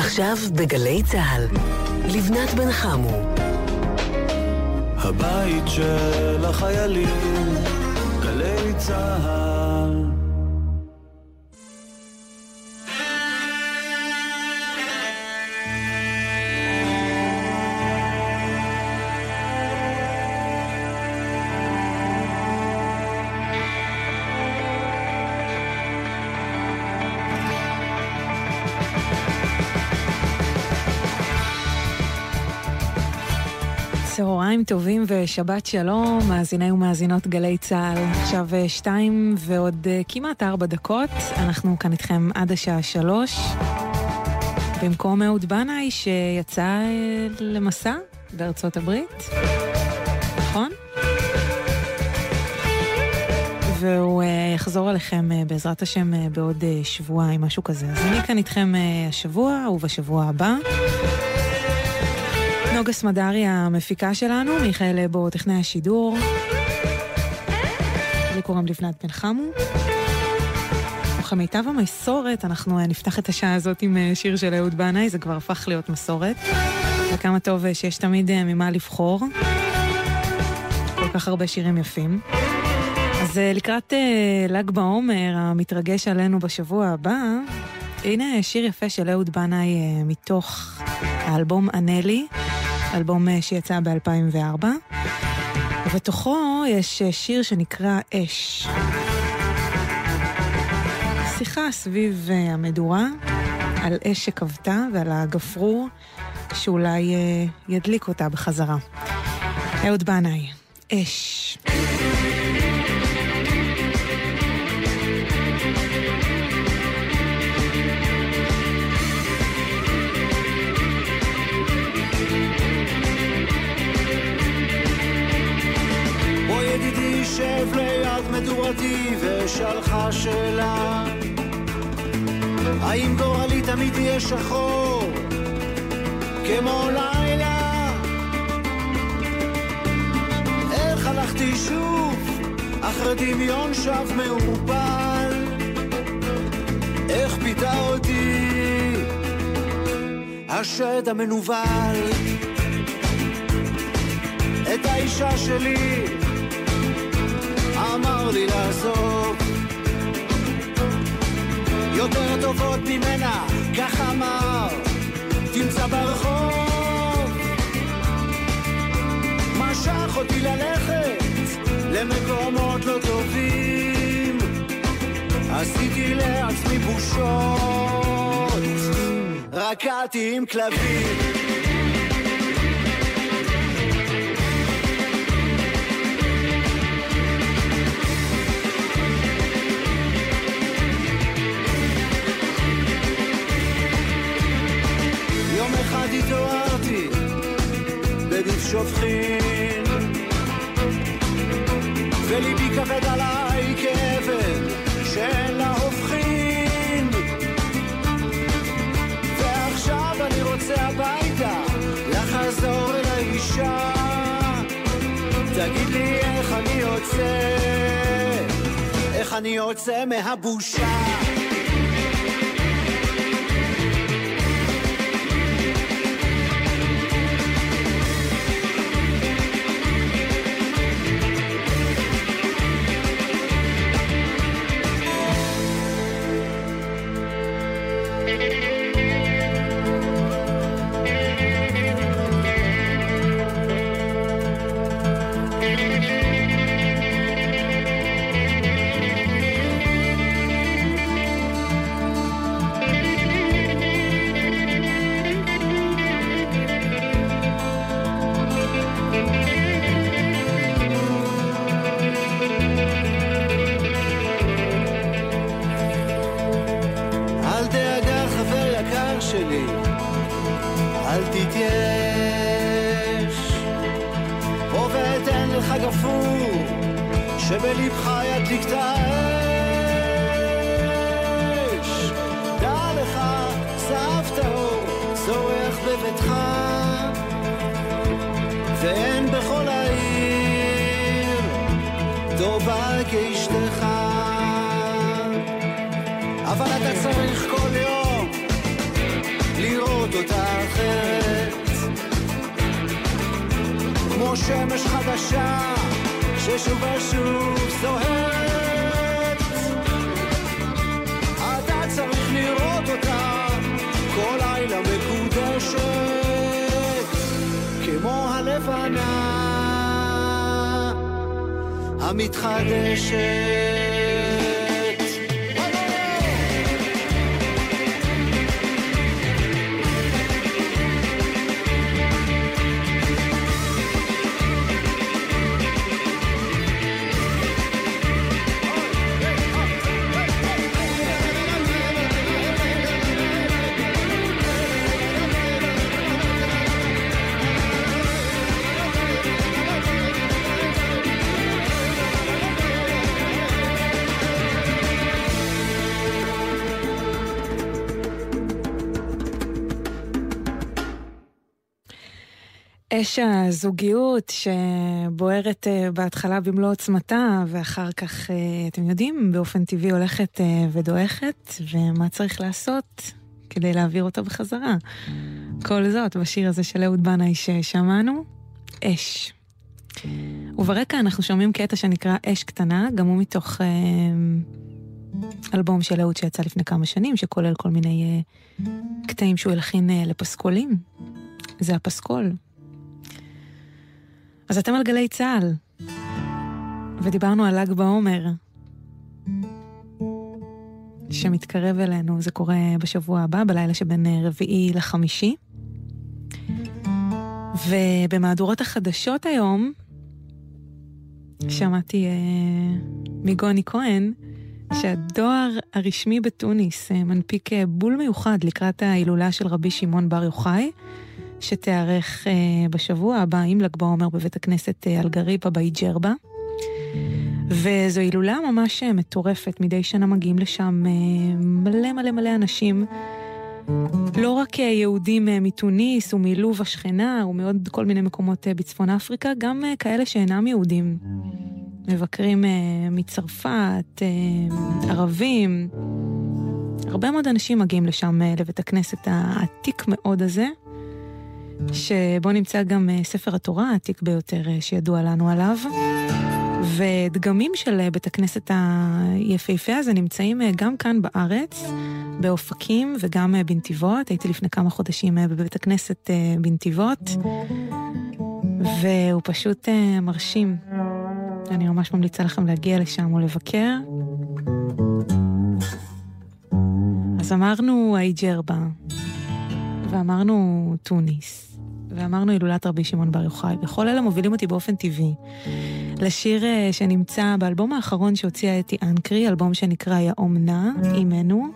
עכשיו בגלי צה"ל, לבנת בן חמו. הבית של החיילים, גלי צה"ל. צהריים טובים ושבת שלום, מאזיני ומאזינות גלי צה"ל. עכשיו אה, שתיים ועוד אה, כמעט ארבע דקות, אנחנו כאן איתכם עד השעה שלוש. במקום אהוד בנאי שיצא אה, למסע בארצות הברית, נכון? והוא יחזור אליכם בעזרת השם בעוד שבועיים, משהו כזה. אז אני כאן איתכם השבוע ובשבוע הבא. נוגה סמדרי המפיקה שלנו, מיכאל אבו טכנאי השידור. לי קוראים לבנת בן חמו. וכמיטב המסורת, אנחנו אה, נפתח את השעה הזאת עם אה, שיר של אהוד בנאי, זה כבר הפך להיות מסורת. וכמה טוב אה, שיש תמיד ממה לבחור. כל כך הרבה שירים יפים. אז לקראת ל"ג בעומר, המתרגש עלינו בשבוע הבא, הנה שיר יפה של אהוד בנאי מתוך האלבום ענה לי. אלבום אה, שיצא ב-2004, ובתוכו יש אה, שיר שנקרא אש. שיחה סביב אה, המדורה, על אש שכבתה ועל הגפרור שאולי ידליק אותה בחזרה. אהוד בנאי, אש. תשב ליד מדורתי ושאלך שאלה האם גורלי תמיד יהיה שחור כמו לילה? איך הלכתי שוב אחרי דמיון שב מעורפל? איך פיתה אותי השד המנוול? את האישה שלי לי לעזוב יותר טובות ממנה, כך אמר, תמצא ברחוב. משך אותי ללכת למקומות לא טובים. עשיתי לעצמי בושות. רקעתי עם כלבים אחד התעוררתי בגוף שופכין. וליבי כבד עליי כאבן שאין לה הופכין ועכשיו אני רוצה הביתה לחזור אל האישה תגיד לי איך אני יוצא איך אני יוצא מהבושה שבלבך ידליק את האש. דע לך, זהב טהור זורח בביתך, ואין בכל העיר טובה כאשתך. אבל אתה צריך כל יום לראות אותה אחרת, כמו שמש חדשה. ששוב ושוב זוהרת אתה צריך לראות אותה כל לילה מקודשת כמו הלבנה המתחדשת אש הזוגיות שבוערת אה, בהתחלה במלוא עוצמתה, ואחר כך, אה, אתם יודעים, באופן טבעי הולכת אה, ודועכת, ומה צריך לעשות כדי להעביר אותה בחזרה. כל זאת בשיר הזה של אהוד בנאי ששמענו, אש. וברקע אנחנו שומעים קטע שנקרא אש קטנה, גם הוא מתוך אלבום של אהוד שיצא לפני כמה שנים, שכולל כל מיני קטעים שהוא הלחין לפסקולים. זה הפסקול, אז אתם על גלי צה"ל, ודיברנו על ל"ג בעומר, שמתקרב אלינו, זה קורה בשבוע הבא, בלילה שבין רביעי לחמישי. ובמהדורות החדשות היום, שמעתי אה, מגוני כהן, שהדואר הרשמי בתוניס אה, מנפיק אה, בול מיוחד לקראת ההילולה של רבי שמעון בר יוחאי. שתיארך אה, בשבוע הבא עם ל"ג בעומר בבית הכנסת אה, אלגריפה באי ג'רבה. וזו הילולה ממש אה, מטורפת, מדי שנה מגיעים לשם מלא מלא מלא אנשים. לא רק יהודים מתוניס ומלוב השכנה ומעוד כל מיני מקומות בצפון אפריקה, גם כאלה שאינם יהודים. מבקרים מצרפת, ערבים. הרבה מאוד אנשים מגיעים לשם, לבית הכנסת העתיק מאוד הזה. שבו נמצא גם אה, ספר התורה העתיק ביותר אה, שידוע לנו עליו. ודגמים של אה, בית הכנסת היפהפה הזה נמצאים גם כאן בארץ, באופקים וגם בנתיבות. הייתי לפני כמה חודשים בבית הכנסת בנתיבות, והוא פשוט מרשים. אני ממש ממליצה לכם להגיע לשם ולבקר. אז אמרנו אייג'רבה, ואמרנו טוניס. ואמרנו הילולת רבי שמעון בר יוחאי, וכל אלה מובילים אותי באופן טבעי לשיר אה, שנמצא באלבום האחרון שהוציאה אתי אנקרי, אלבום שנקרא יאומנה, אימנו,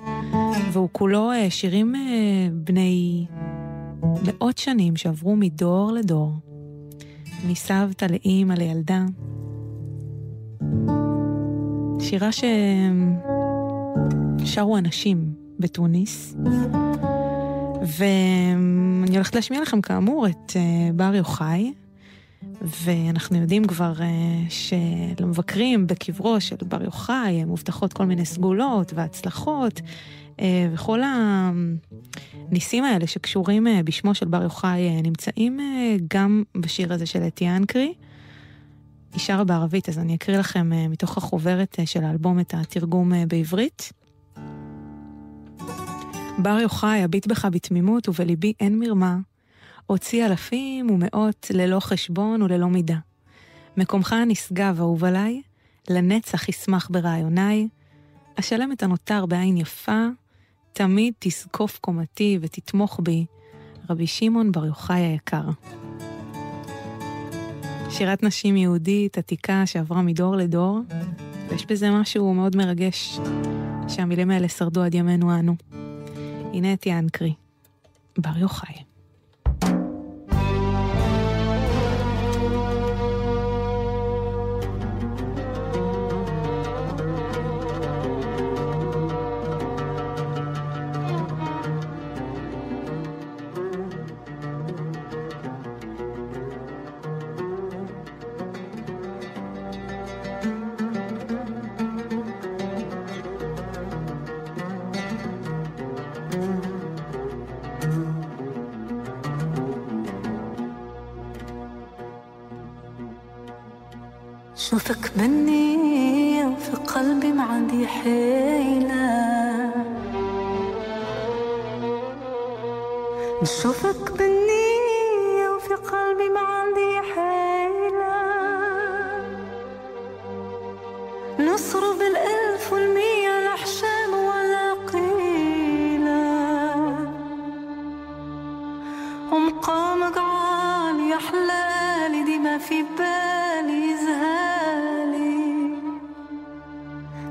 והוא כולו אה, שירים אה, בני מאות שנים שעברו מדור לדור, מסבתא לאימא לילדה. שירה ששרו אנשים בתוניס. ואני הולכת להשמיע לכם כאמור את uh, בר יוחאי, ואנחנו יודעים כבר uh, שלמבקרים בקברו של בר יוחאי מובטחות כל מיני סגולות והצלחות, uh, וכל הניסים האלה שקשורים uh, בשמו של בר יוחאי uh, נמצאים uh, גם בשיר הזה של אתי אנקרי. היא שרה בערבית, אז אני אקריא לכם uh, מתוך החוברת uh, של האלבום את התרגום uh, בעברית. בר יוחאי אביט בך בתמימות ובליבי אין מרמה. הוציא אלפים ומאות ללא חשבון וללא מידה. מקומך הנשגב אהוב עליי, לנצח ישמח ברעיוניי. אשלם את הנותר בעין יפה, תמיד תזקוף קומתי ותתמוך בי, רבי שמעון בר יוחאי היקר. שירת נשים יהודית עתיקה שעברה מדור לדור, ויש בזה משהו מאוד מרגש, שהמילים האלה שרדו עד ימינו אנו. הנה את ינקרי, בר יוחאי.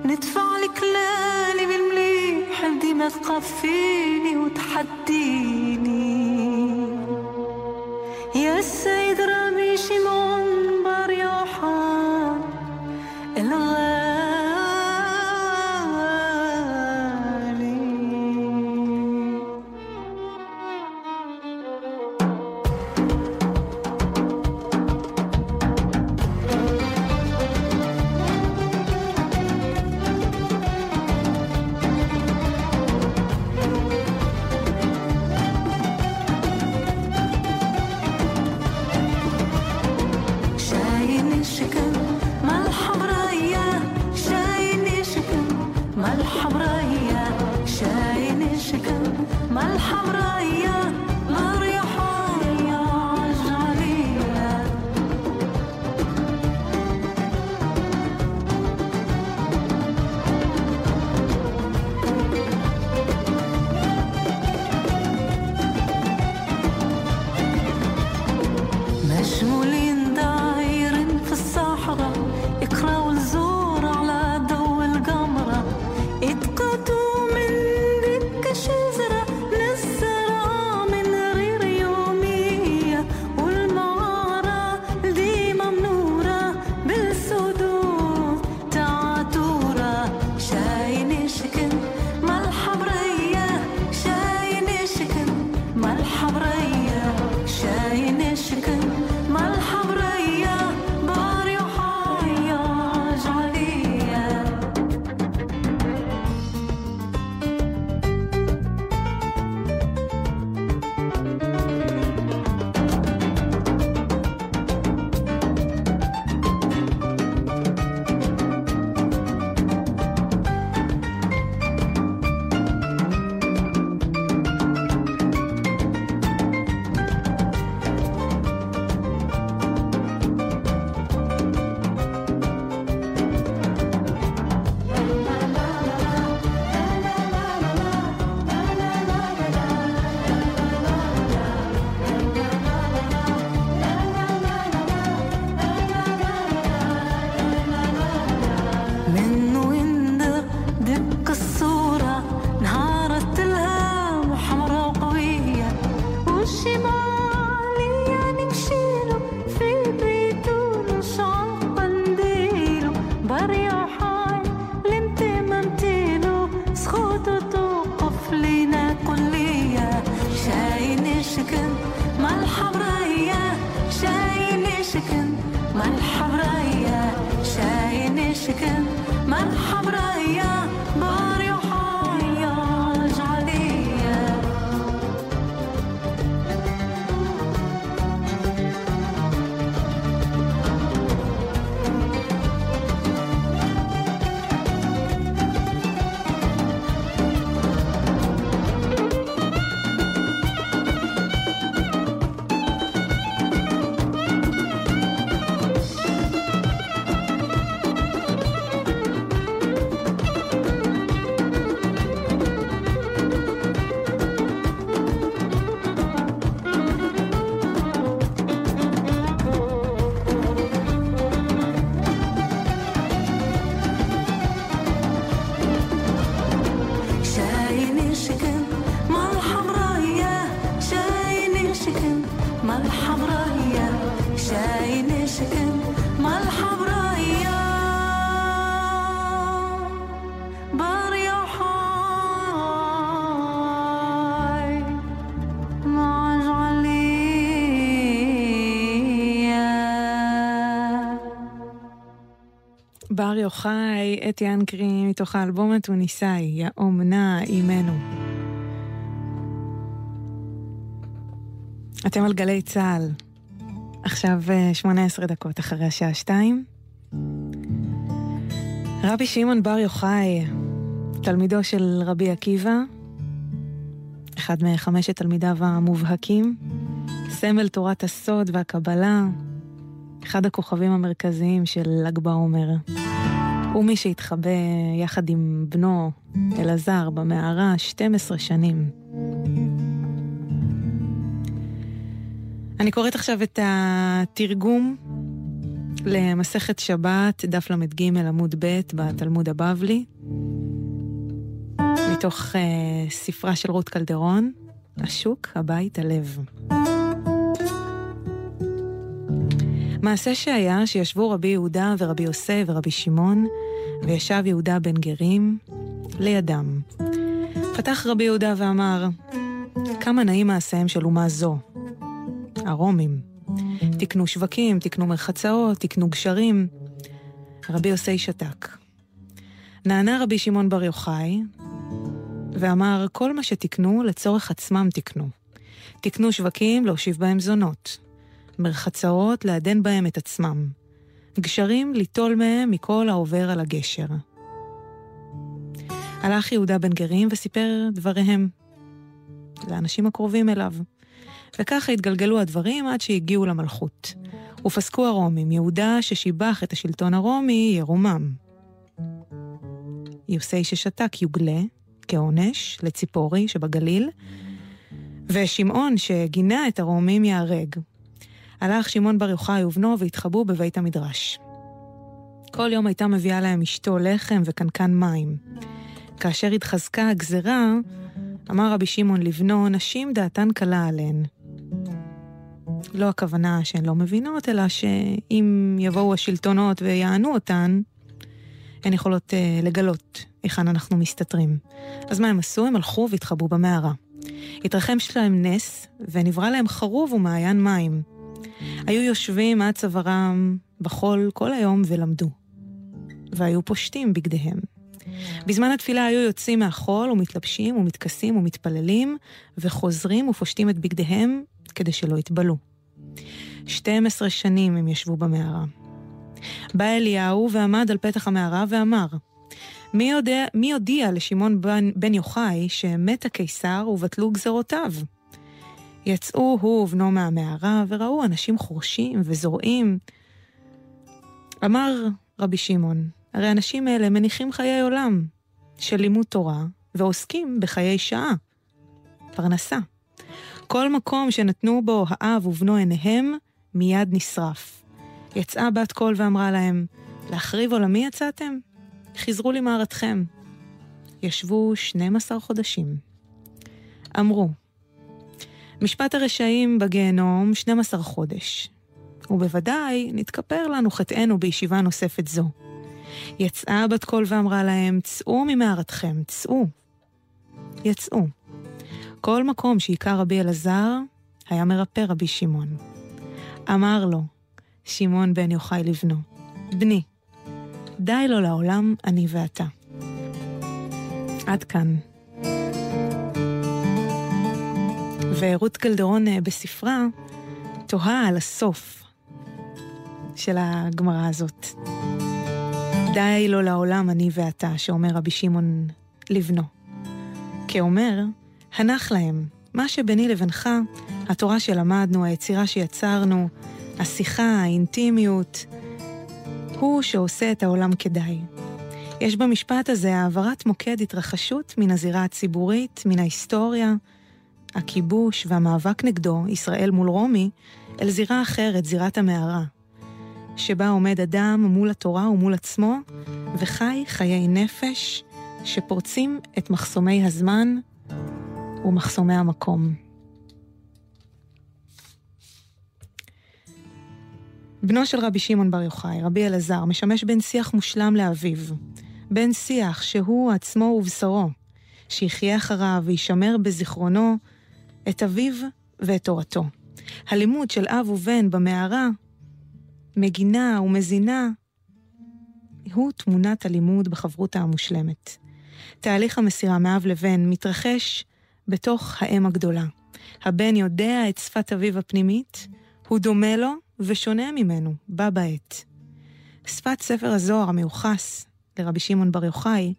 ندفع لك لالي بالمليح ديما تقفيني وتحديني. בר יוחאי, אתי אנקרי, מתוך האלבום התוניסאי, יא אומנה אימנו. אתם על גלי צה"ל. עכשיו אה, 18 דקות אחרי השעה 2. רבי שמעון בר יוחאי, תלמידו של רבי עקיבא, אחד מחמשת תלמידיו המובהקים, סמל תורת הסוד והקבלה, אחד הכוכבים המרכזיים של ל"ג בעומר. הוא מי שהתחבא יחד עם בנו אלעזר במערה 12 שנים. אני קוראת עכשיו את התרגום למסכת שבת, דף ל"ג עמוד ב' בתלמוד הבבלי, מתוך uh, ספרה של רות קלדרון, השוק, הבית, הלב. מעשה שהיה שישבו רבי יהודה ורבי יוסף ורבי שמעון, וישב יהודה בן גרים לידם. פתח רבי יהודה ואמר, כמה נעים מעשיהם של אומה זו, הרומים. תקנו שווקים, תקנו מרחצאות, תקנו גשרים. רבי יוסי שתק. נענה רבי שמעון בר יוחאי, ואמר, כל מה שתקנו, לצורך עצמם תקנו. תקנו שווקים, להושיב בהם זונות. מרחצאות, לעדן בהם את עצמם. גשרים, ליטול מהם מכל העובר על הגשר. הלך יהודה בן גרים וסיפר דבריהם לאנשים הקרובים אליו. וככה התגלגלו הדברים עד שהגיעו למלכות. ופסקו הרומים, יהודה ששיבח את השלטון הרומי ירומם. יוסי ששתק יוגלה, כעונש, לציפורי שבגליל, ושמעון שגינה את הרומים ייהרג. הלך שמעון בר יוחאי ובנו והתחבאו בבית המדרש. כל יום הייתה מביאה להם אשתו לחם וקנקן מים. כאשר התחזקה הגזרה, אמר רבי שמעון לבנו, נשים דעתן קלה עליהן. לא הכוונה שהן לא מבינות, אלא שאם יבואו השלטונות ויענו אותן, הן יכולות uh, לגלות היכן אנחנו מסתתרים. אז מה הם עשו? הם הלכו והתחבאו במערה. התרחם שלהם נס, ונברא להם חרוב ומעיין מים. היו יושבים עד צווארם בחול כל היום ולמדו. והיו פושטים בגדיהם. בזמן התפילה היו יוצאים מהחול ומתלבשים ומתכסים ומתפללים, וחוזרים ופושטים את בגדיהם כדי שלא יתבלו. 12 שנים הם ישבו במערה. בא אליהו ועמד על פתח המערה ואמר, מי, יודע, מי הודיע לשמעון בן, בן יוחאי שמת הקיסר ובטלו גזרותיו? יצאו הוא ובנו מהמערה וראו אנשים חורשים וזורעים. אמר רבי שמעון, הרי האנשים האלה מניחים חיי עולם של לימוד תורה ועוסקים בחיי שעה, פרנסה. כל מקום שנתנו בו האב ובנו עיניהם, מיד נשרף. יצאה בת קול ואמרה להם, להחריב עולמי יצאתם? חזרו למערתכם. ישבו 12 חודשים. אמרו, משפט הרשעים בגיהנום 12 חודש, ובוודאי נתכפר לנו חטאנו בישיבה נוספת זו. יצאה בת קול ואמרה להם, צאו ממערתכם, צאו. יצאו. כל מקום שהיכה רבי אלעזר, היה מרפא רבי שמעון. אמר לו, שמעון בן יוחאי לבנו, בני, די לו לעולם אני ואתה. עד כאן. ורות קלדרון אה, בספרה תוהה על הסוף של הגמרא הזאת. די לו לעולם אני ואתה, שאומר רבי שמעון לבנו. כאומר, הנח להם, מה שביני לבינך, התורה שלמדנו, היצירה שיצרנו, השיחה, האינטימיות, הוא שעושה את העולם כדאי. יש במשפט הזה העברת מוקד התרחשות מן הזירה הציבורית, מן ההיסטוריה, הכיבוש והמאבק נגדו, ישראל מול רומי, אל זירה אחרת, זירת המערה, שבה עומד אדם מול התורה ומול עצמו, וחי חיי נפש שפורצים את מחסומי הזמן ומחסומי המקום. בנו של רבי שמעון בר יוחאי, רבי אלעזר, משמש בן שיח מושלם לאביו. בן שיח שהוא עצמו ובשרו, שיחיה אחריו וישמר בזיכרונו את אביו ואת תורתו. הלימוד של אב ובן במערה, מגינה ומזינה, הוא תמונת הלימוד בחברותה המושלמת. תהליך המסירה מאב לבן מתרחש בתוך האם הגדולה. הבן יודע את שפת אביו הפנימית, הוא דומה לו ושונה ממנו, בה בעת. שפת ספר הזוהר המיוחס לרבי שמעון בר יוחאי,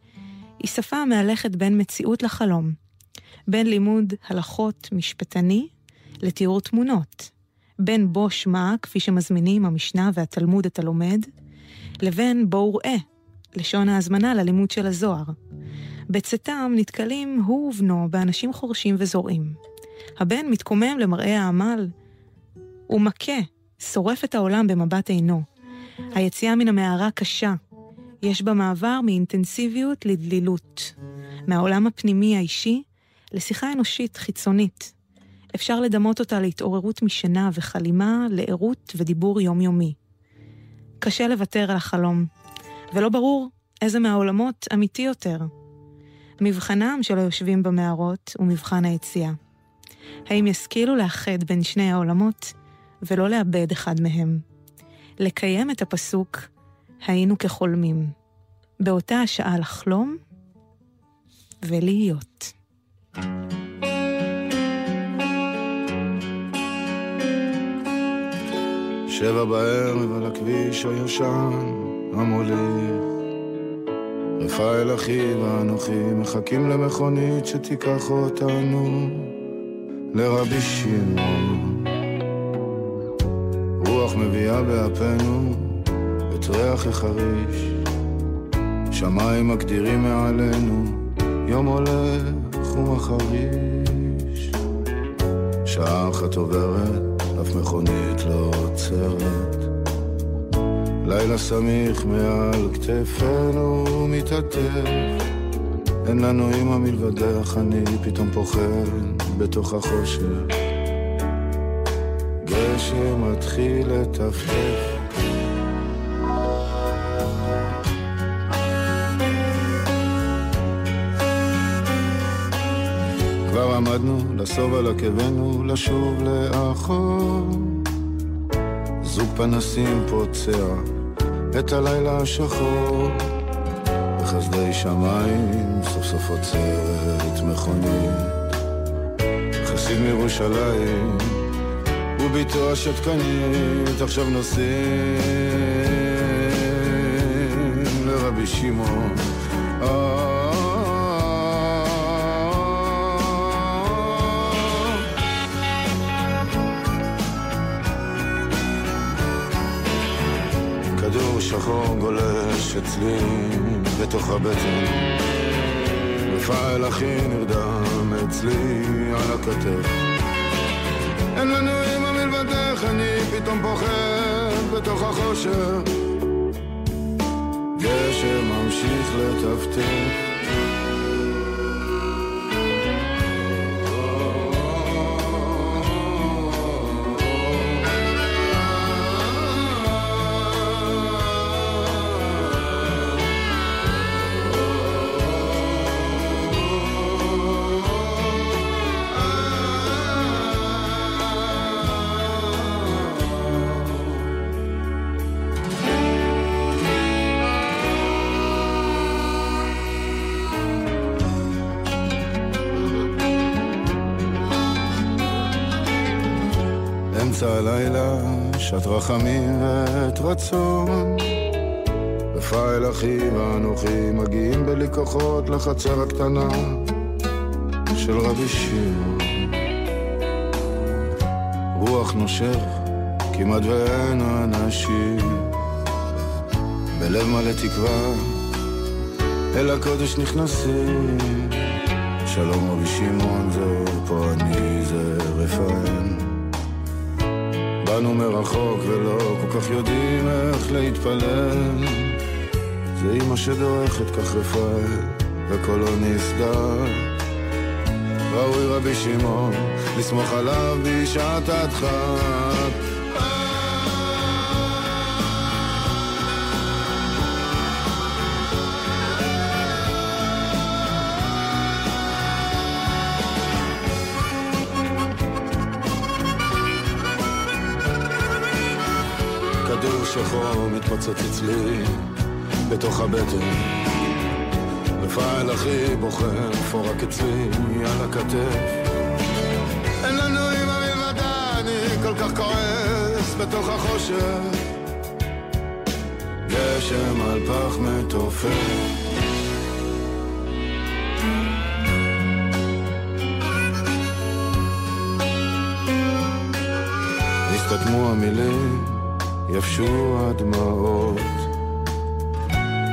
היא שפה המהלכת בין מציאות לחלום, בין לימוד הלכות משפטני לתיאור תמונות, בין בו שמע, כפי שמזמינים המשנה והתלמוד את הלומד, לבין בואו ראה, לשון ההזמנה ללימוד של הזוהר. בצאתם נתקלים הוא ובנו באנשים חורשים וזורעים. הבן מתקומם למראה העמל, הוא מכה, שורף את העולם במבט עינו. היציאה מן המערה קשה. יש בה מעבר מאינטנסיביות לדלילות. מהעולם הפנימי האישי לשיחה אנושית חיצונית. אפשר לדמות אותה להתעוררות משנה וחלימה לערות ודיבור יומיומי. קשה לוותר על החלום, ולא ברור איזה מהעולמות אמיתי יותר. מבחנם של היושבים במערות הוא מבחן היציאה. האם ישכילו לאחד בין שני העולמות ולא לאבד אחד מהם? לקיים את הפסוק היינו כחולמים. באותה השעה לחלום ולהיות. שבע בערב על הכביש הישן המוליך. רפאל אחי ואנוכי מחכים למכונית שתיקח אותנו לרבי שמעון. רוח מביאה באפינו את ריח החריש. שמיים מגדירים מעלינו יום הולך ומחריש שעה אחת עוברת אף מכונית לא עוצרת. לילה סמיך מעל כתפינו מתעטף. אין לנו אמא מלבדך, אני פתאום פוחד בתוך החושך. גשם מתחיל לטפטף. כבר עמדנו לסוב על עקבנו, לשוב לאחור. זוג פנסים פוצע את הלילה השחור. בחסדי שמיים סוף סוף עוצרת מכונית. חסיד מירושלים וביתו השתקנית עכשיו נוסעים לרבי שמעון. אצלי בתוך הבטן. רפאל אחי נרדם אצלי על הכתף. אין לנו אמא מלבדך, אני פתאום פוחד בתוך החושך. גשם ממשיך לטפטף שעת רחמים ועת רצון. רפאל אחי ואנוכי מגיעים בלי כוחות לחצר הקטנה של רבי שמעון. רוח נושך, כמעט ואין אנשים. בלב מלא תקווה, אל הקודש נכנסים. שלום רבי שמעון, זה פה אני, זה רפאל. באנו מרחוק ולא כל כך יודעים איך להתפלל. זה אמא שדורכת כך רפאל וקולו נסגר. ראוי רבי שמעון לסמוך עליו בשעת הדחק מתפוצץ אצלי בתוך הבטן. רפאל אחי בוחר פורק אצלי על הכתף. אין לנו אמא מלבדה, אני כל כך כועס בתוך החושך. גשם על פח מתופף. הסתתמו המילים, יבשו הדמעות.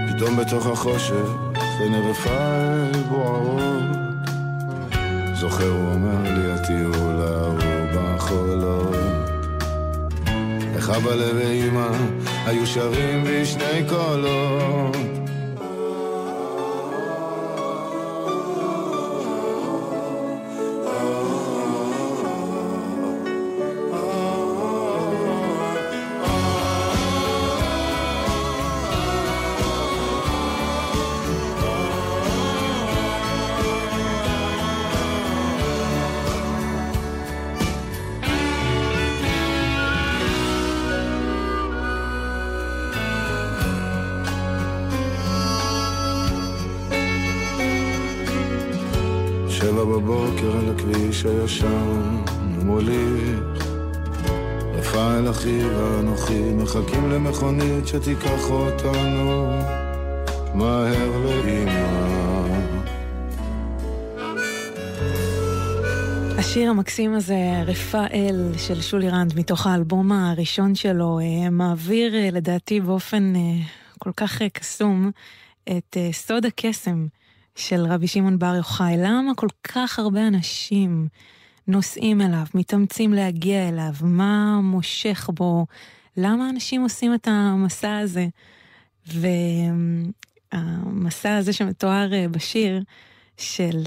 פתאום בתוך החושך, עיני רפאל בוערות. זוכר הוא אומר לי הטיול ההוא בחולות. איך אבא ואמא היו שרים בשני קולות. השיר המקסים הזה, רפאל של שולי רנד, מתוך האלבום הראשון שלו, אה, מעביר אה, לדעתי באופן אה, כל כך קסום את סוד הקסם של רבי שמעון בר יוחאי. למה כל כך הרבה אנשים נוסעים אליו, מתאמצים להגיע אליו? מה מושך בו? למה אנשים עושים את המסע הזה? והמסע הזה שמתואר בשיר, של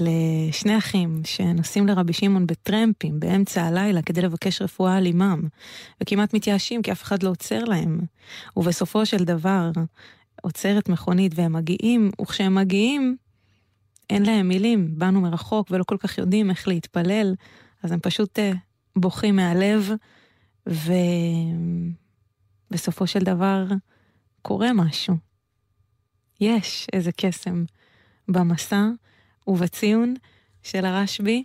שני אחים שנוסעים לרבי שמעון בטרמפים באמצע הלילה כדי לבקש רפואה על אמם, וכמעט מתייאשים כי אף אחד לא עוצר להם. ובסופו של דבר עוצרת מכונית והם מגיעים, וכשהם מגיעים, אין להם מילים, באנו מרחוק ולא כל כך יודעים איך להתפלל, אז הם פשוט בוכים מהלב, ובסופו של דבר קורה משהו. יש איזה קסם במסע. ובציון של הרשב"י,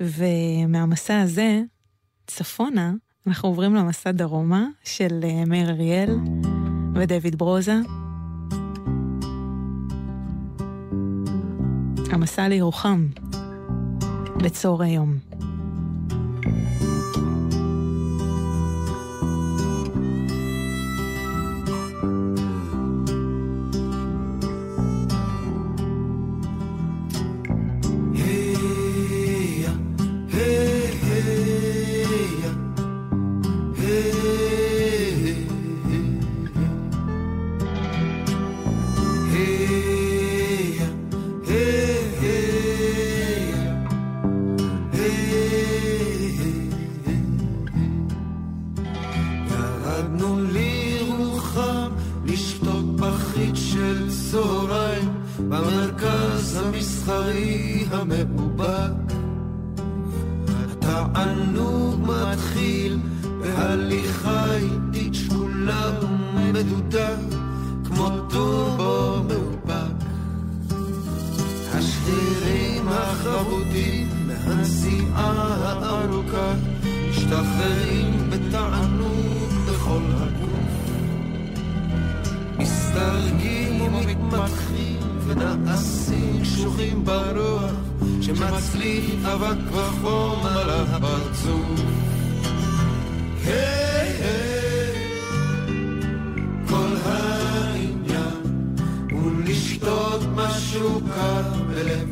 ומהמסע הזה, צפונה, אנחנו עוברים למסע דרומה של מאיר אריאל ודויד ברוזה. המסע לירוחם, בצהרי יום. מאובק. התענוג מתחיל בהליכה איטית שקולה ומדודה, כמו טורבו מאובק. השרירים החבודים מהנסיעה הארוכה משתחררים בתענוג בכל הגוף. מסתרגים ומתפתחים ונעשים קשוחים ברוח שמצליף אבק וחום על הפרצוף. היי היי, כל העניין הוא לשתות משהו קר בלב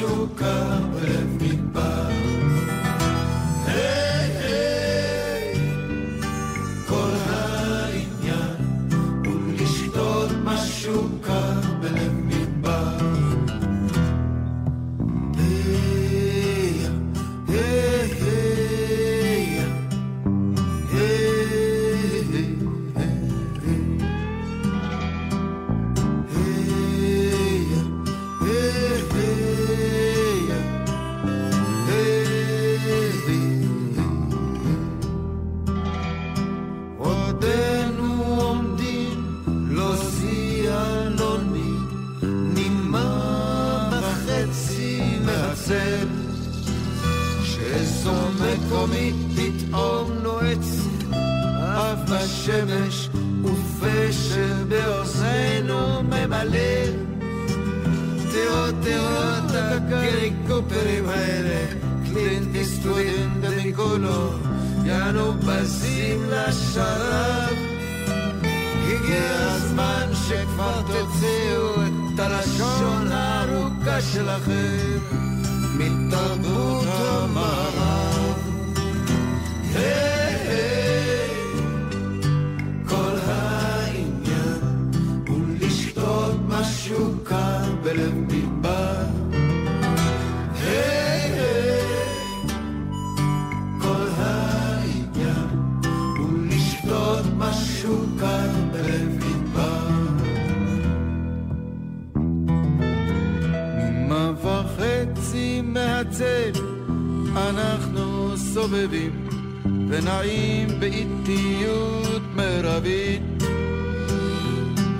Şu kapı מהצל אנחנו סובבים ונעים באיטיות מרבית.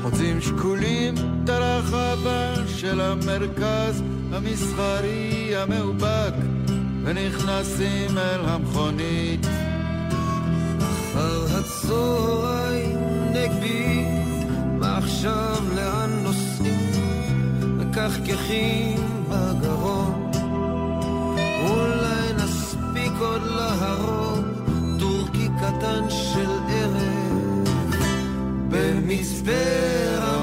חוצים שקולים את הרחבה של המרכז המסחרי המאובק ונכנסים אל המכונית. אחר הצהריים נגבי מה עכשיו לאן נוסעים מקחקחים בגרון נספיק עוד להרוג טורקי קטן של ערב במצפה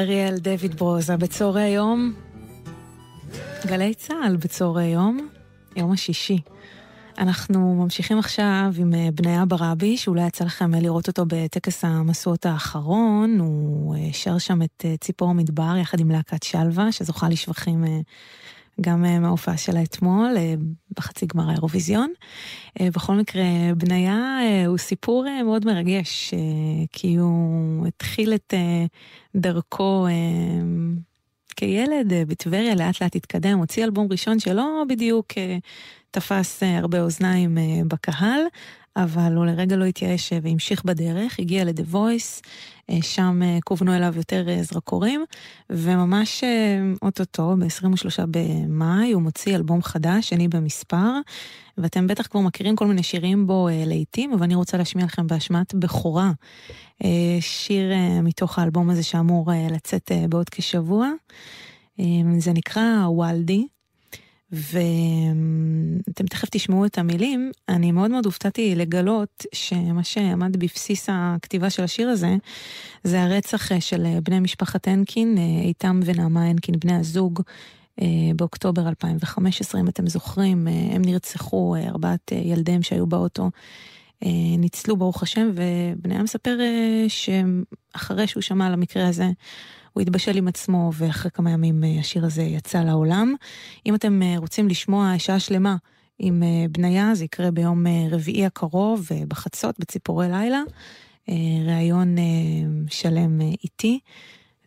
אריאל, דויד ברוזה, בצהרי היום. גלי צה"ל בצהרי יום, יום השישי. אנחנו ממשיכים עכשיו עם אה, בניה ברבי, שאולי יצא לכם אה, לראות אותו בטקס המשואות האחרון. הוא אה, שר שם את ציפור מדבר יחד עם להקת שלווה, שזוכה לשבחים גם אה, מההופעה שלה אתמול, אה, בחצי גמר האירוויזיון. אה, בכל מקרה, בניה הוא סיפור מאוד מרגש, כי הוא התחיל את דרכו כילד בטבריה, לאט לאט התקדם, הוציא אלבום ראשון שלא בדיוק תפס הרבה אוזניים בקהל, אבל הוא לרגע לא התייאש אה, והמשיך בדרך, הגיע Voice, אה, שם אה, כוונו אליו יותר זרקורים, וממש אוטוטו, ב-23 במאי, הוא מוציא אלבום חדש, שני במספר, ואתם בטח כבר מכירים כל מיני שירים בו לעיתים, אבל אני רוצה להשמיע לכם באשמת בכורה, שיר מתוך האלבום הזה שאמור לצאת בעוד כשבוע. זה נקרא וולדי. ואתם תכף תשמעו את המילים, אני מאוד מאוד הופתעתי לגלות שמה שעמד בבסיס הכתיבה של השיר הזה, זה הרצח אה, של אה, בני משפחת הנקין, אה, איתם ונעמה הנקין, בני הזוג, באוקטובר 2015, אם אתם זוכרים, הם נרצחו, ארבעת ילדיהם שהיו באוטו. ניצלו ברוך השם, ובניהם מספר שאחרי שהוא שמע על המקרה הזה, הוא התבשל עם עצמו, ואחרי כמה ימים אה, השיר הזה יצא לעולם. אם אתם אה, רוצים לשמוע שעה שלמה עם אה, בניה, זה יקרה ביום רביעי הקרוב, בחצות, בציפורי לילה. ראיון שלם איתי.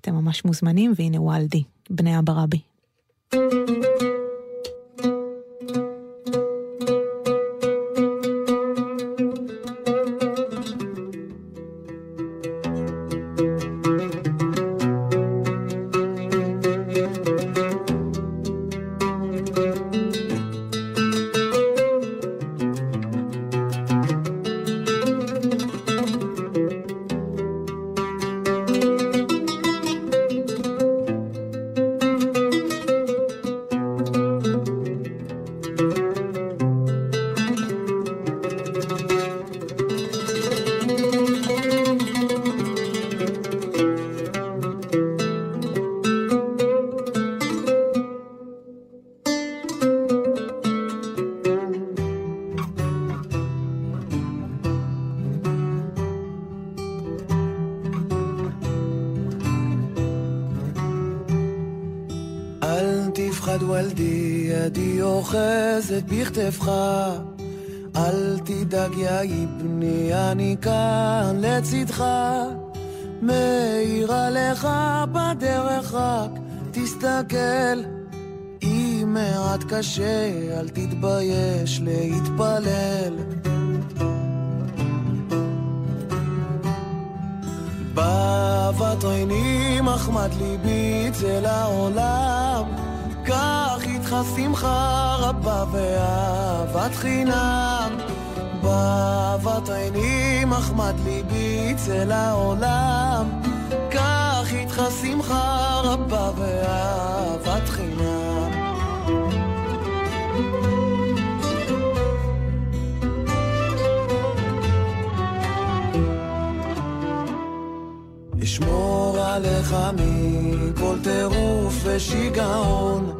אתם ממש מוזמנים, והנה וולדי, בניה ברבי. היי בכתפך. אל תדאג יא בני, אני כאן לצדך. מאירה לך בדרך רק תסתכל. אם מעט קשה, אל תתבייש להתפלל. באהבת עיני מחמד ליבי צל העולם קח איתך שמחה רבה ואהבת חינם באהבת עיני מחמד ליבי צל העולם. קח איתך שמחה רבה ואהבת חינם. אשמור עליך מכל טירוף ושיגעון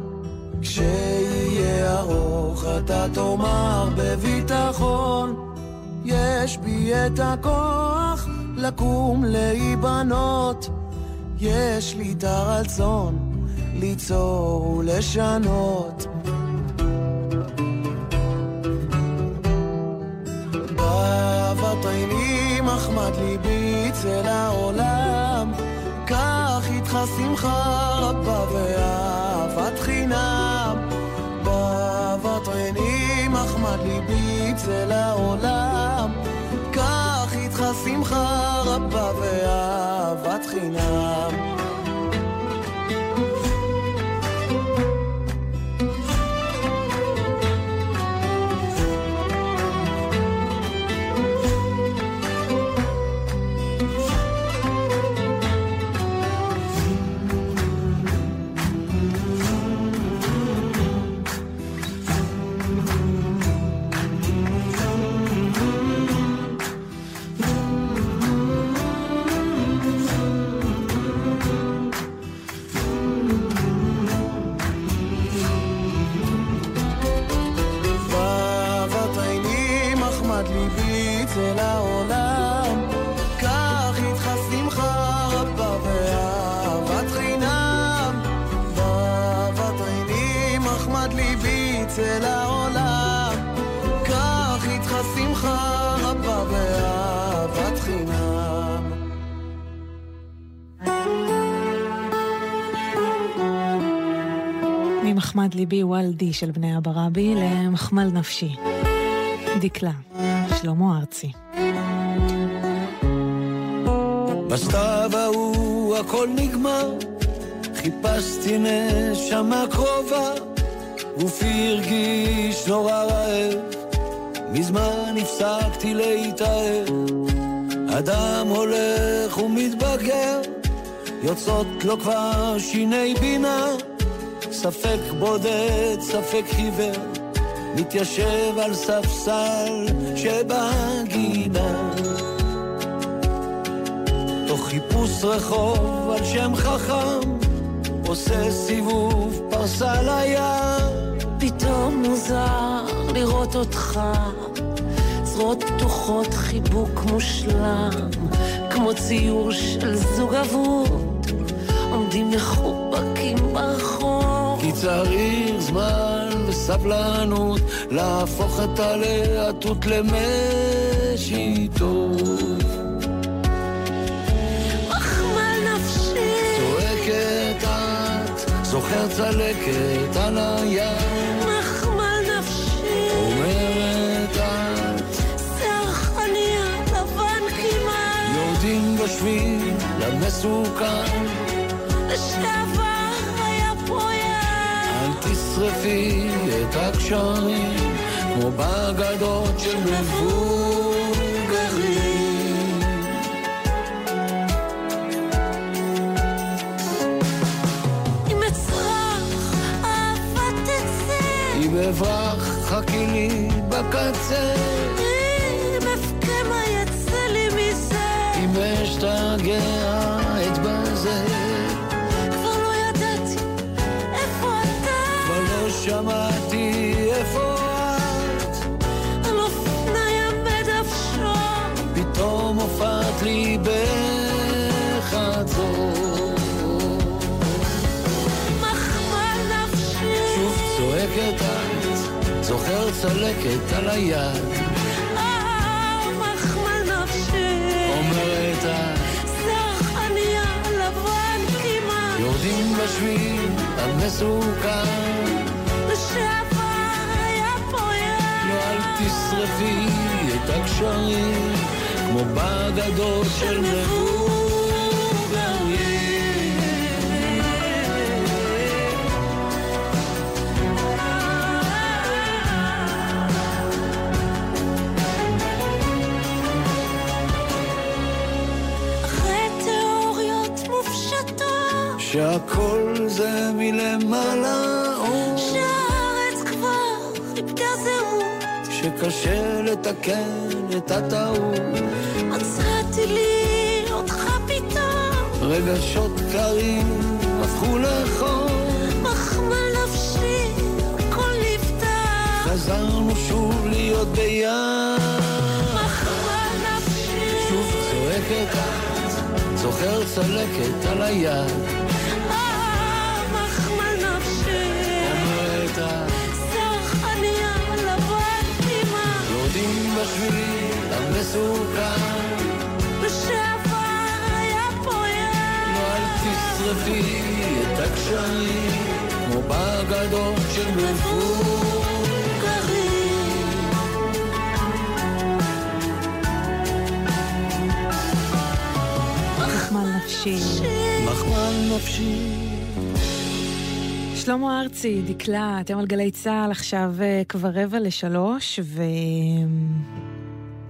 כשיהיה ארוך אתה תאמר בביטחון. יש בי את הכוח לקום להיבנות. יש לי את הרצון ליצור ולשנות. באהבת עיני מחמד ליבי צל העולם. קח איתך שמחה רבה ממחמד ליבי וולדי של בני אברבי למחמל נפשי. דקלה, שלמה ארצי. בסתיו ההוא הכל נגמר, חיפשתי נשמה קרובה, גופי הרגיש נורא רעב, מזמן הפסקתי להתאהב. אדם הולך ומתבגר, יוצאות לו כבר שיני בינה, ספק בודד, ספק חיוור, מתיישב על ספסל שבגינה. תוך חיפוש רחוב על שם חכם, עושה סיבוב פרסה לים. פתאום מוזר לראות אותך, זרועות פתוחות, חיבוק מושלם, כמו ציור של זוג אבוד, עומדים מחובקים ברחוב. צריך זמן וסבלנות להפוך את הלהטות. מחמל נפשי, צועקת את, זוכר צלקת על היד, מחמל נפשי, אומרת את, שיער חניה לבן כמעט, יורדים בשביל למסוכן, לשעבר תשרפי את הקשרים, כמו בגדות של מבוגרים. אם אצרח אהבה תצא, אם אברח חכי לי בקצה, צלקת על היד. מחמל נפשי. אומרת את. זרחניה לבן כמעט. יורדים בשביל המסוכן. לשעבר היה פה יד. לא אל תשרפי את הגשרים, כמו בגדות של. שהכל זה מלמעלה, או שהארץ כבר איבדה זהות. שקשה לתקן את הטעות. מצאתי לי אותך פתאום. רגשות קרים הפכו לחור, מחמל נפשי, הכל נפתח. חזרנו שוב להיות ביד. מחמל נפשי. שוב צועקת זוכר צלקת על היד. בשביל המסוכן. לשעבר היה יד. לא אל תשרפי את הגשרים, כמו בגדות של מבוגרים. מחמל נפשי. מחמל נפשי. שלמה ארצי, דקלה, אתם על גלי צה"ל עכשיו אה, כבר רבע לשלוש,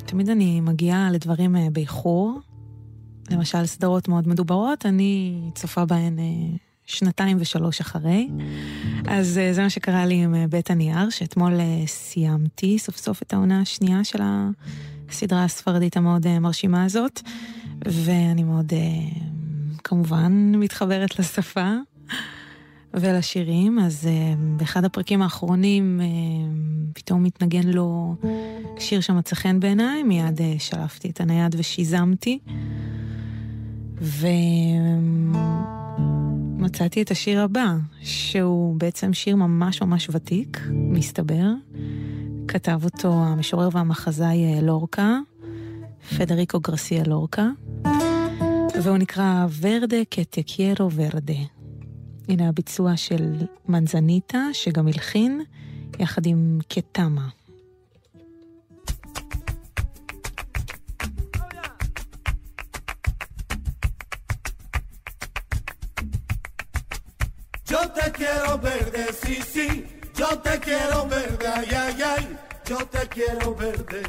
ותמיד אני מגיעה לדברים אה, באיחור. למשל, סדרות מאוד מדוברות, אני צופה בהן אה, שנתיים ושלוש אחרי. אז אה, זה מה שקרה לי עם בית הנייר, שאתמול סיימתי סוף סוף את העונה השנייה של הסדרה הספרדית המאוד מרשימה הזאת, ואני מאוד כמובן מתחברת לשפה. ולשירים, אז uh, באחד הפרקים האחרונים uh, פתאום מתנגן לו שיר שמצא חן בעיניי, מיד uh, שלפתי את הנייד ושיזמתי. ומצאתי את השיר הבא, שהוא בעצם שיר ממש ממש ותיק, מסתבר. כתב אותו המשורר והמחזאי לורקה, פדריקו גרסיה לורקה, והוא נקרא ורדה קטקיירו ורדה. הנה הביצוע של מנזניטה, שגם הלחין, יחד עם קטמה. Yo te quiero verde. Yo te quiero verde, ay, ay, ay. Yo te quiero verde.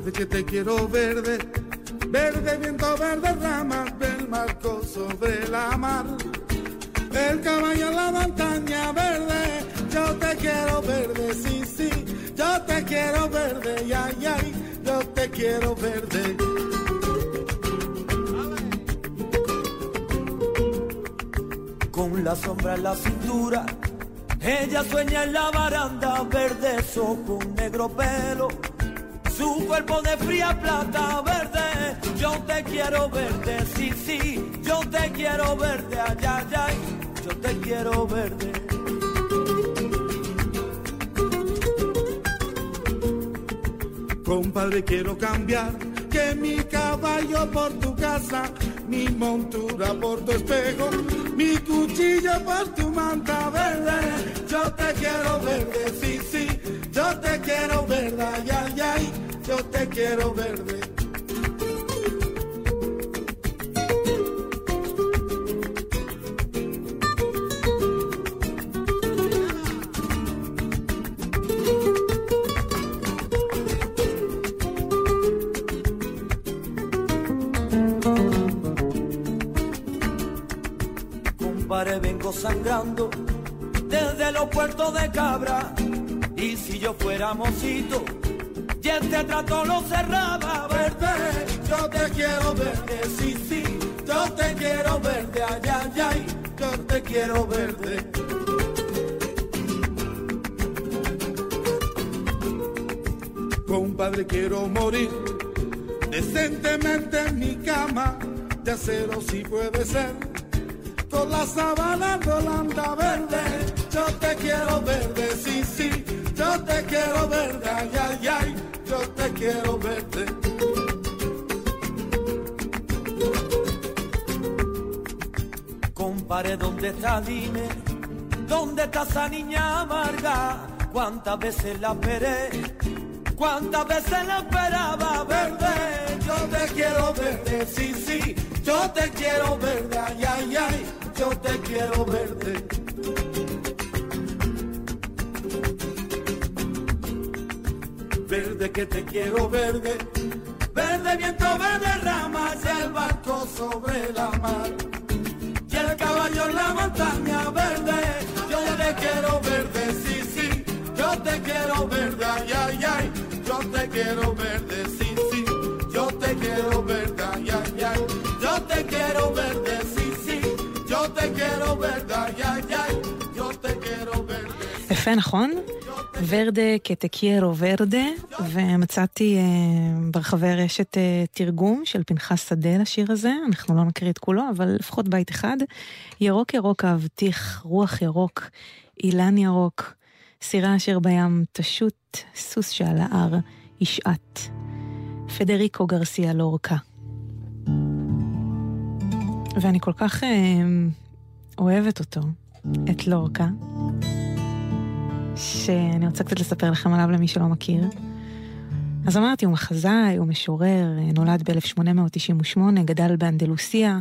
Verde que te quiero verde, verde viento, verde ramas del marco sobre la mar. El caballo en la montaña verde, yo te quiero verde, sí, sí, yo te quiero verde, ay, ay, yo te quiero verde. Con la sombra en la cintura, ella sueña en la baranda, verde ojos, negro pelo cuerpo de fría plata verde. Yo te quiero verde, sí, sí, yo te quiero verde, ay, ay, yo te quiero verde. Compadre, quiero cambiar que mi caballo por tu casa, mi montura por tu espejo, mi cuchillo por tu manta verde. Yo te quiero verde, sí, sí, yo te quiero verde, ay, ay, yo te quiero verde. Vengo sangrando desde los puertos de Cabra. Y si yo fuera mocito, y este trato lo cerraba. Verde. Yo te quiero verde, sí, sí, yo te quiero verde, ay, ay, ay, yo te quiero verde. Compadre, quiero morir decentemente en mi cama, de acero si puede ser, con la sabana rolanda verde, yo te quiero verde, sí, sí, yo te quiero verde, ay, ay, ay, yo te quiero verde. Compare, ¿dónde está? Dime, ¿dónde está esa niña amarga? ¿Cuántas veces la esperé? ¿Cuántas veces la esperaba verde? Yo te quiero verde, sí, sí, yo te quiero verde, ay, ay, ay, yo te quiero verde. Verde que te quiero verde, verde viento, verde ramas y el barco sobre la mar. Y el caballo en la montaña verde, yo te quiero verde, sí, sí, yo te quiero verde, ay, ay, ay, yo te quiero verde, sí, sí, yo te quiero verde, ay, ay, ay, yo te quiero verde, sí, sí, yo te quiero verde, ay, ay, ay, yo te quiero verde. יפה, נכון? ורדה כתקיירו ורדה, ומצאתי אה, ברחבי הרשת אה, תרגום של פנחס שדה לשיר הזה, אנחנו לא נקריא את כולו, אבל לפחות בית אחד. ירוק ירוק אהבתיך, רוח ירוק, אילן ירוק, סירה אשר בים תשוט, סוס שעל ההר ישעט. פדריקו גרסיה לורקה. ואני כל כך אה, אוהבת אותו, את לורקה. שאני רוצה קצת לספר לכם עליו למי שלא מכיר. אז אמרתי, הוא מחזאי, הוא משורר, נולד ב-1898, גדל באנדלוסיה,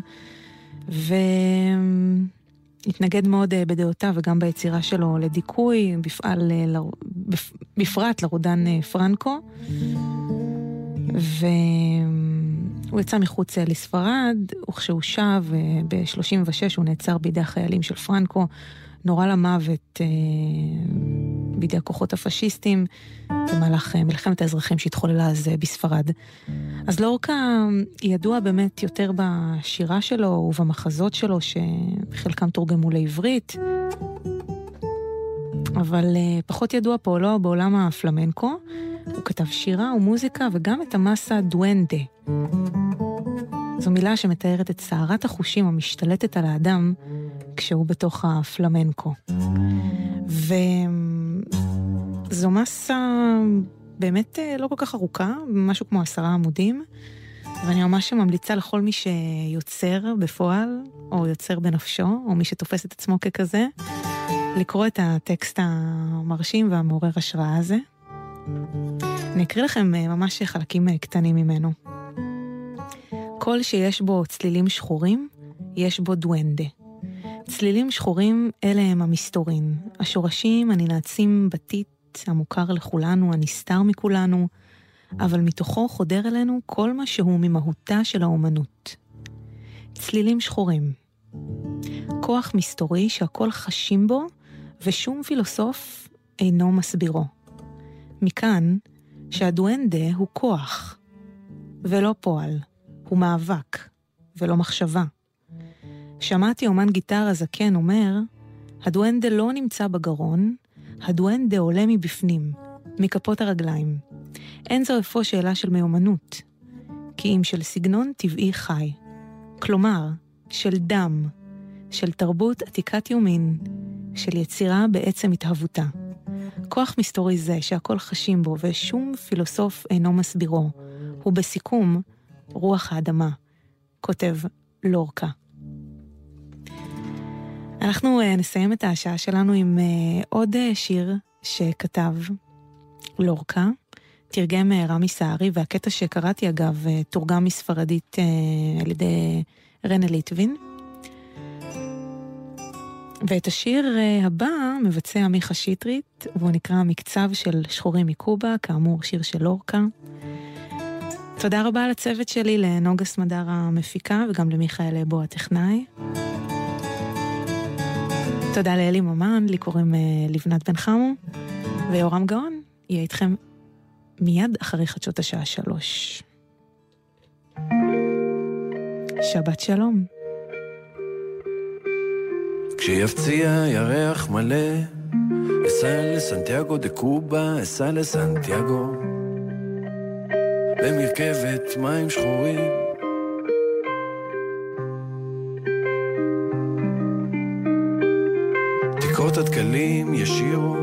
והתנגד מאוד אה, בדעותיו וגם ביצירה שלו לדיכוי, בפעל, אה, ל... בפרט לרודן אה, פרנקו. והוא יצא מחוץ לספרד, וכשהוא שב ב-36 הוא נעצר בידי החיילים של פרנקו. נורה למוות בידי הכוחות הפשיסטים במהלך אה, מלחמת האזרחים שהתחוללה אז אה, בספרד. אז לורקה ידוע באמת יותר בשירה שלו ובמחזות שלו, שחלקם תורגמו לעברית, אבל אה, פחות ידוע פועלו לא בעולם הפלמנקו. הוא כתב שירה ומוזיקה וגם את המסה דואנדה. זו מילה שמתארת את סערת החושים המשתלטת על האדם כשהוא בתוך הפלמנקו. וזו מסה באמת אה, לא כל כך ארוכה, משהו כמו עשרה עמודים, ואני ממש ממליצה לכל מי שיוצר בפועל, או יוצר בנפשו, או מי שתופס את עצמו ככזה, לקרוא את הטקסט המרשים והמעורר השראה הזה. אני אקריא לכם אה, ממש חלקים אה, קטנים ממנו. קול שיש בו צלילים שחורים, יש בו דואנדה. צלילים שחורים אלה הם המסתורין, השורשים הננעצים בטיט המוכר לכולנו, הנסתר מכולנו, אבל מתוכו חודר אלינו כל מה שהוא ממהותה של האומנות. צלילים שחורים. כוח מסתורי שהכל חשים בו, ושום פילוסוף אינו מסבירו. מכאן שהדואנדה הוא כוח, ולא פועל, הוא מאבק, ולא מחשבה. שמעתי אומן גיטרה זקן אומר, הדואנדה לא נמצא בגרון, הדואנדה עולה מבפנים, מכפות הרגליים. אין זו אפוא שאלה של מיומנות, כי אם של סגנון טבעי חי. כלומר, של דם, של תרבות עתיקת יומין, של יצירה בעצם התהוותה. כוח מסתורי זה שהכל חשים בו ושום פילוסוף אינו מסבירו, הוא בסיכום רוח האדמה, כותב לורקה. אנחנו uh, נסיים את השעה שלנו עם uh, עוד uh, שיר שכתב לורקה, תרגם רמי סהרי, והקטע שקראתי אגב תורגם מספרדית על ידי רנה ליטבין. ואת השיר הבא מבצע מיכה שטרית, והוא נקרא מקצב של שחורים מקובה, כאמור שיר של לורקה. תודה רבה לצוות שלי, לנוגה סמדר המפיקה וגם למיכאל אבו הטכנאי. תודה לאלי ממן, לי קוראים אה, לבנת בן חמו, ויורם גאון יהיה איתכם מיד אחרי חדשות השעה שלוש. שבת שלום. כשיפציע ירח מלא, אסע לסנטיאגו דה קובה, אסע לסנטיאגו. במרכבת מים שחורים. תקרות הדקלים ישירו,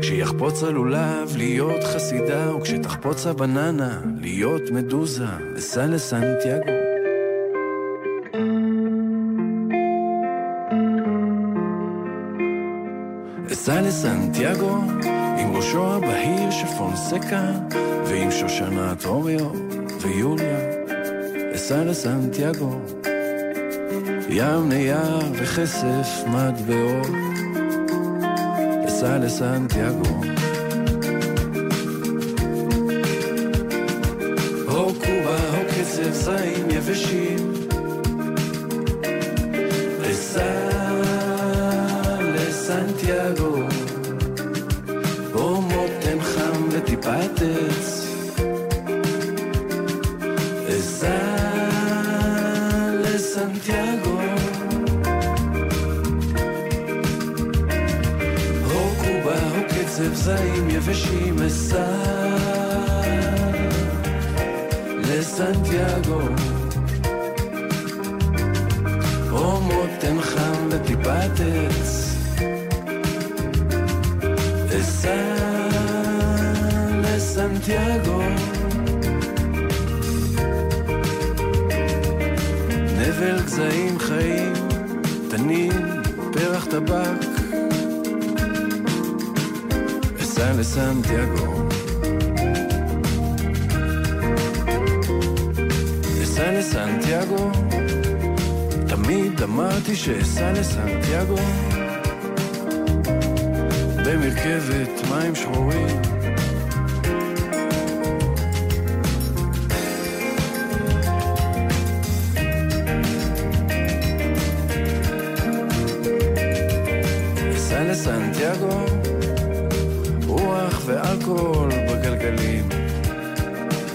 כשיחפוץ הלולב להיות חסידה, וכשתחפוץ הבננה להיות מדוזה, אסע לסנטיאגו. אסע לסנטיאגו עם ראשו הבהיר של פונסקה ועם שושנת רומיו ויוליה. אסע לסנטיאגו ים נייר וכסף מטבעות. אסע לסנטיאגו הו קובה, הו קצב זעים יבשים לסנטיאגו במרכבת מים שחורים. לסנטיאגו רוח ואלכוהול בגלגלים.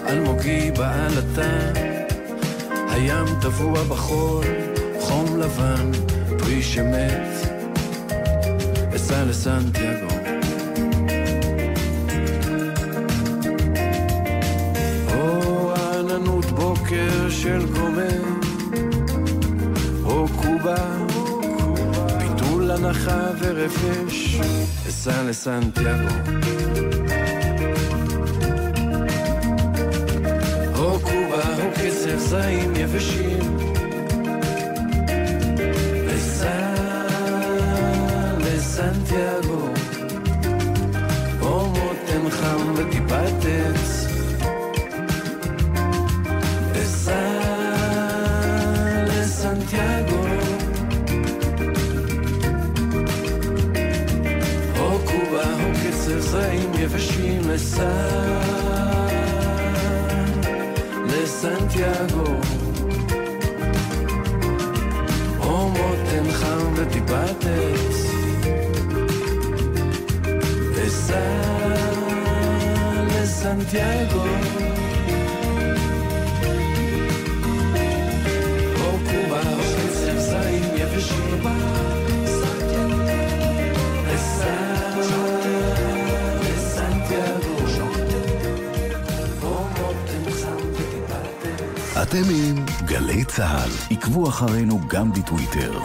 אלמוגי בעלתה הים טבוע בחול חום לבן פרי שמת אסע לסנטיאגו. או עננות בוקר של גומר או קובה ביטול הנחה ורפש אסע לסנטיאגו. או קובה או קצב זעים יבשים חם וטיפת עץ אסע לסנטיאגו. או קובה או קצב זעים יבשים אסע לסנטיאגו. או מותן חם וטיפת עץ אסע לסנטיאגו או מותן חם וטיפת עץ אתם עם גלי צה"ל. עקבו אחרינו גם בטוויטר.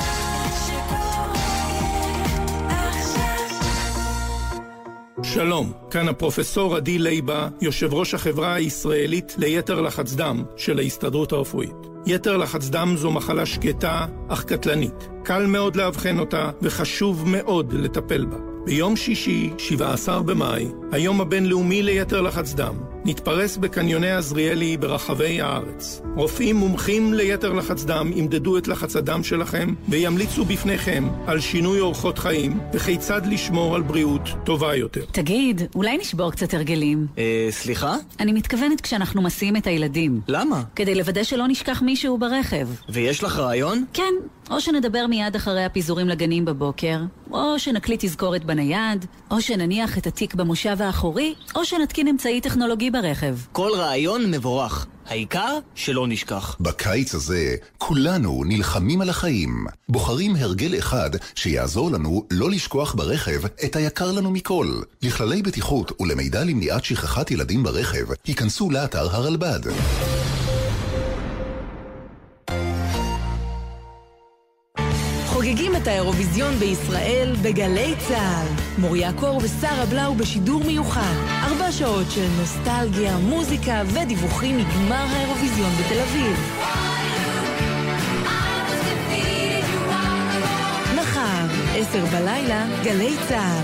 שלום, כאן הפרופסור עדי לייבה, יושב ראש החברה הישראלית ליתר לחץ דם של ההסתדרות הרפואית. יתר לחץ דם זו מחלה שקטה אך קטלנית. קל מאוד לאבחן אותה וחשוב מאוד לטפל בה. ביום שישי, 17 במאי, היום הבינלאומי ליתר לחץ דם, נתפרס בקניוני עזריאלי ברחבי הארץ. רופאים מומחים ליתר לחץ דם ימדדו את לחץ הדם שלכם וימליצו בפניכם על שינוי אורחות חיים וכיצד לשמור על בריאות טובה יותר. תגיד, אולי נשבור קצת הרגלים? אה, סליחה? אני מתכוונת כשאנחנו מסיעים את הילדים. למה? כדי לוודא שלא נשכח מישהו ברכב. ויש לך רעיון? כן, או שנדבר מיד אחרי הפיזורים לגנים בבוקר, או שנקליט תזכורת בנייד, או שנניח את התיק במושב האחורי, או שנתקין אמצעי טכנולוגי ברכב. כל רעיון מבורך. העיקר שלא נשכח. בקיץ הזה כולנו נלחמים על החיים. בוחרים הרגל אחד שיעזור לנו לא לשכוח ברכב את היקר לנו מכל. לכללי בטיחות ולמידע למניעת שכחת ילדים ברכב, היכנסו לאתר הרלב"ד. חוגגים את האירוויזיון בישראל בגלי צה"ל. מוריה קור ושרה בלאו בשידור מיוחד. ארבע שעות של נוסטלגיה, מוזיקה ודיווחים מגמר האירוויזיון בתל אביב. מחר, עשר בלילה, גלי צה"ל.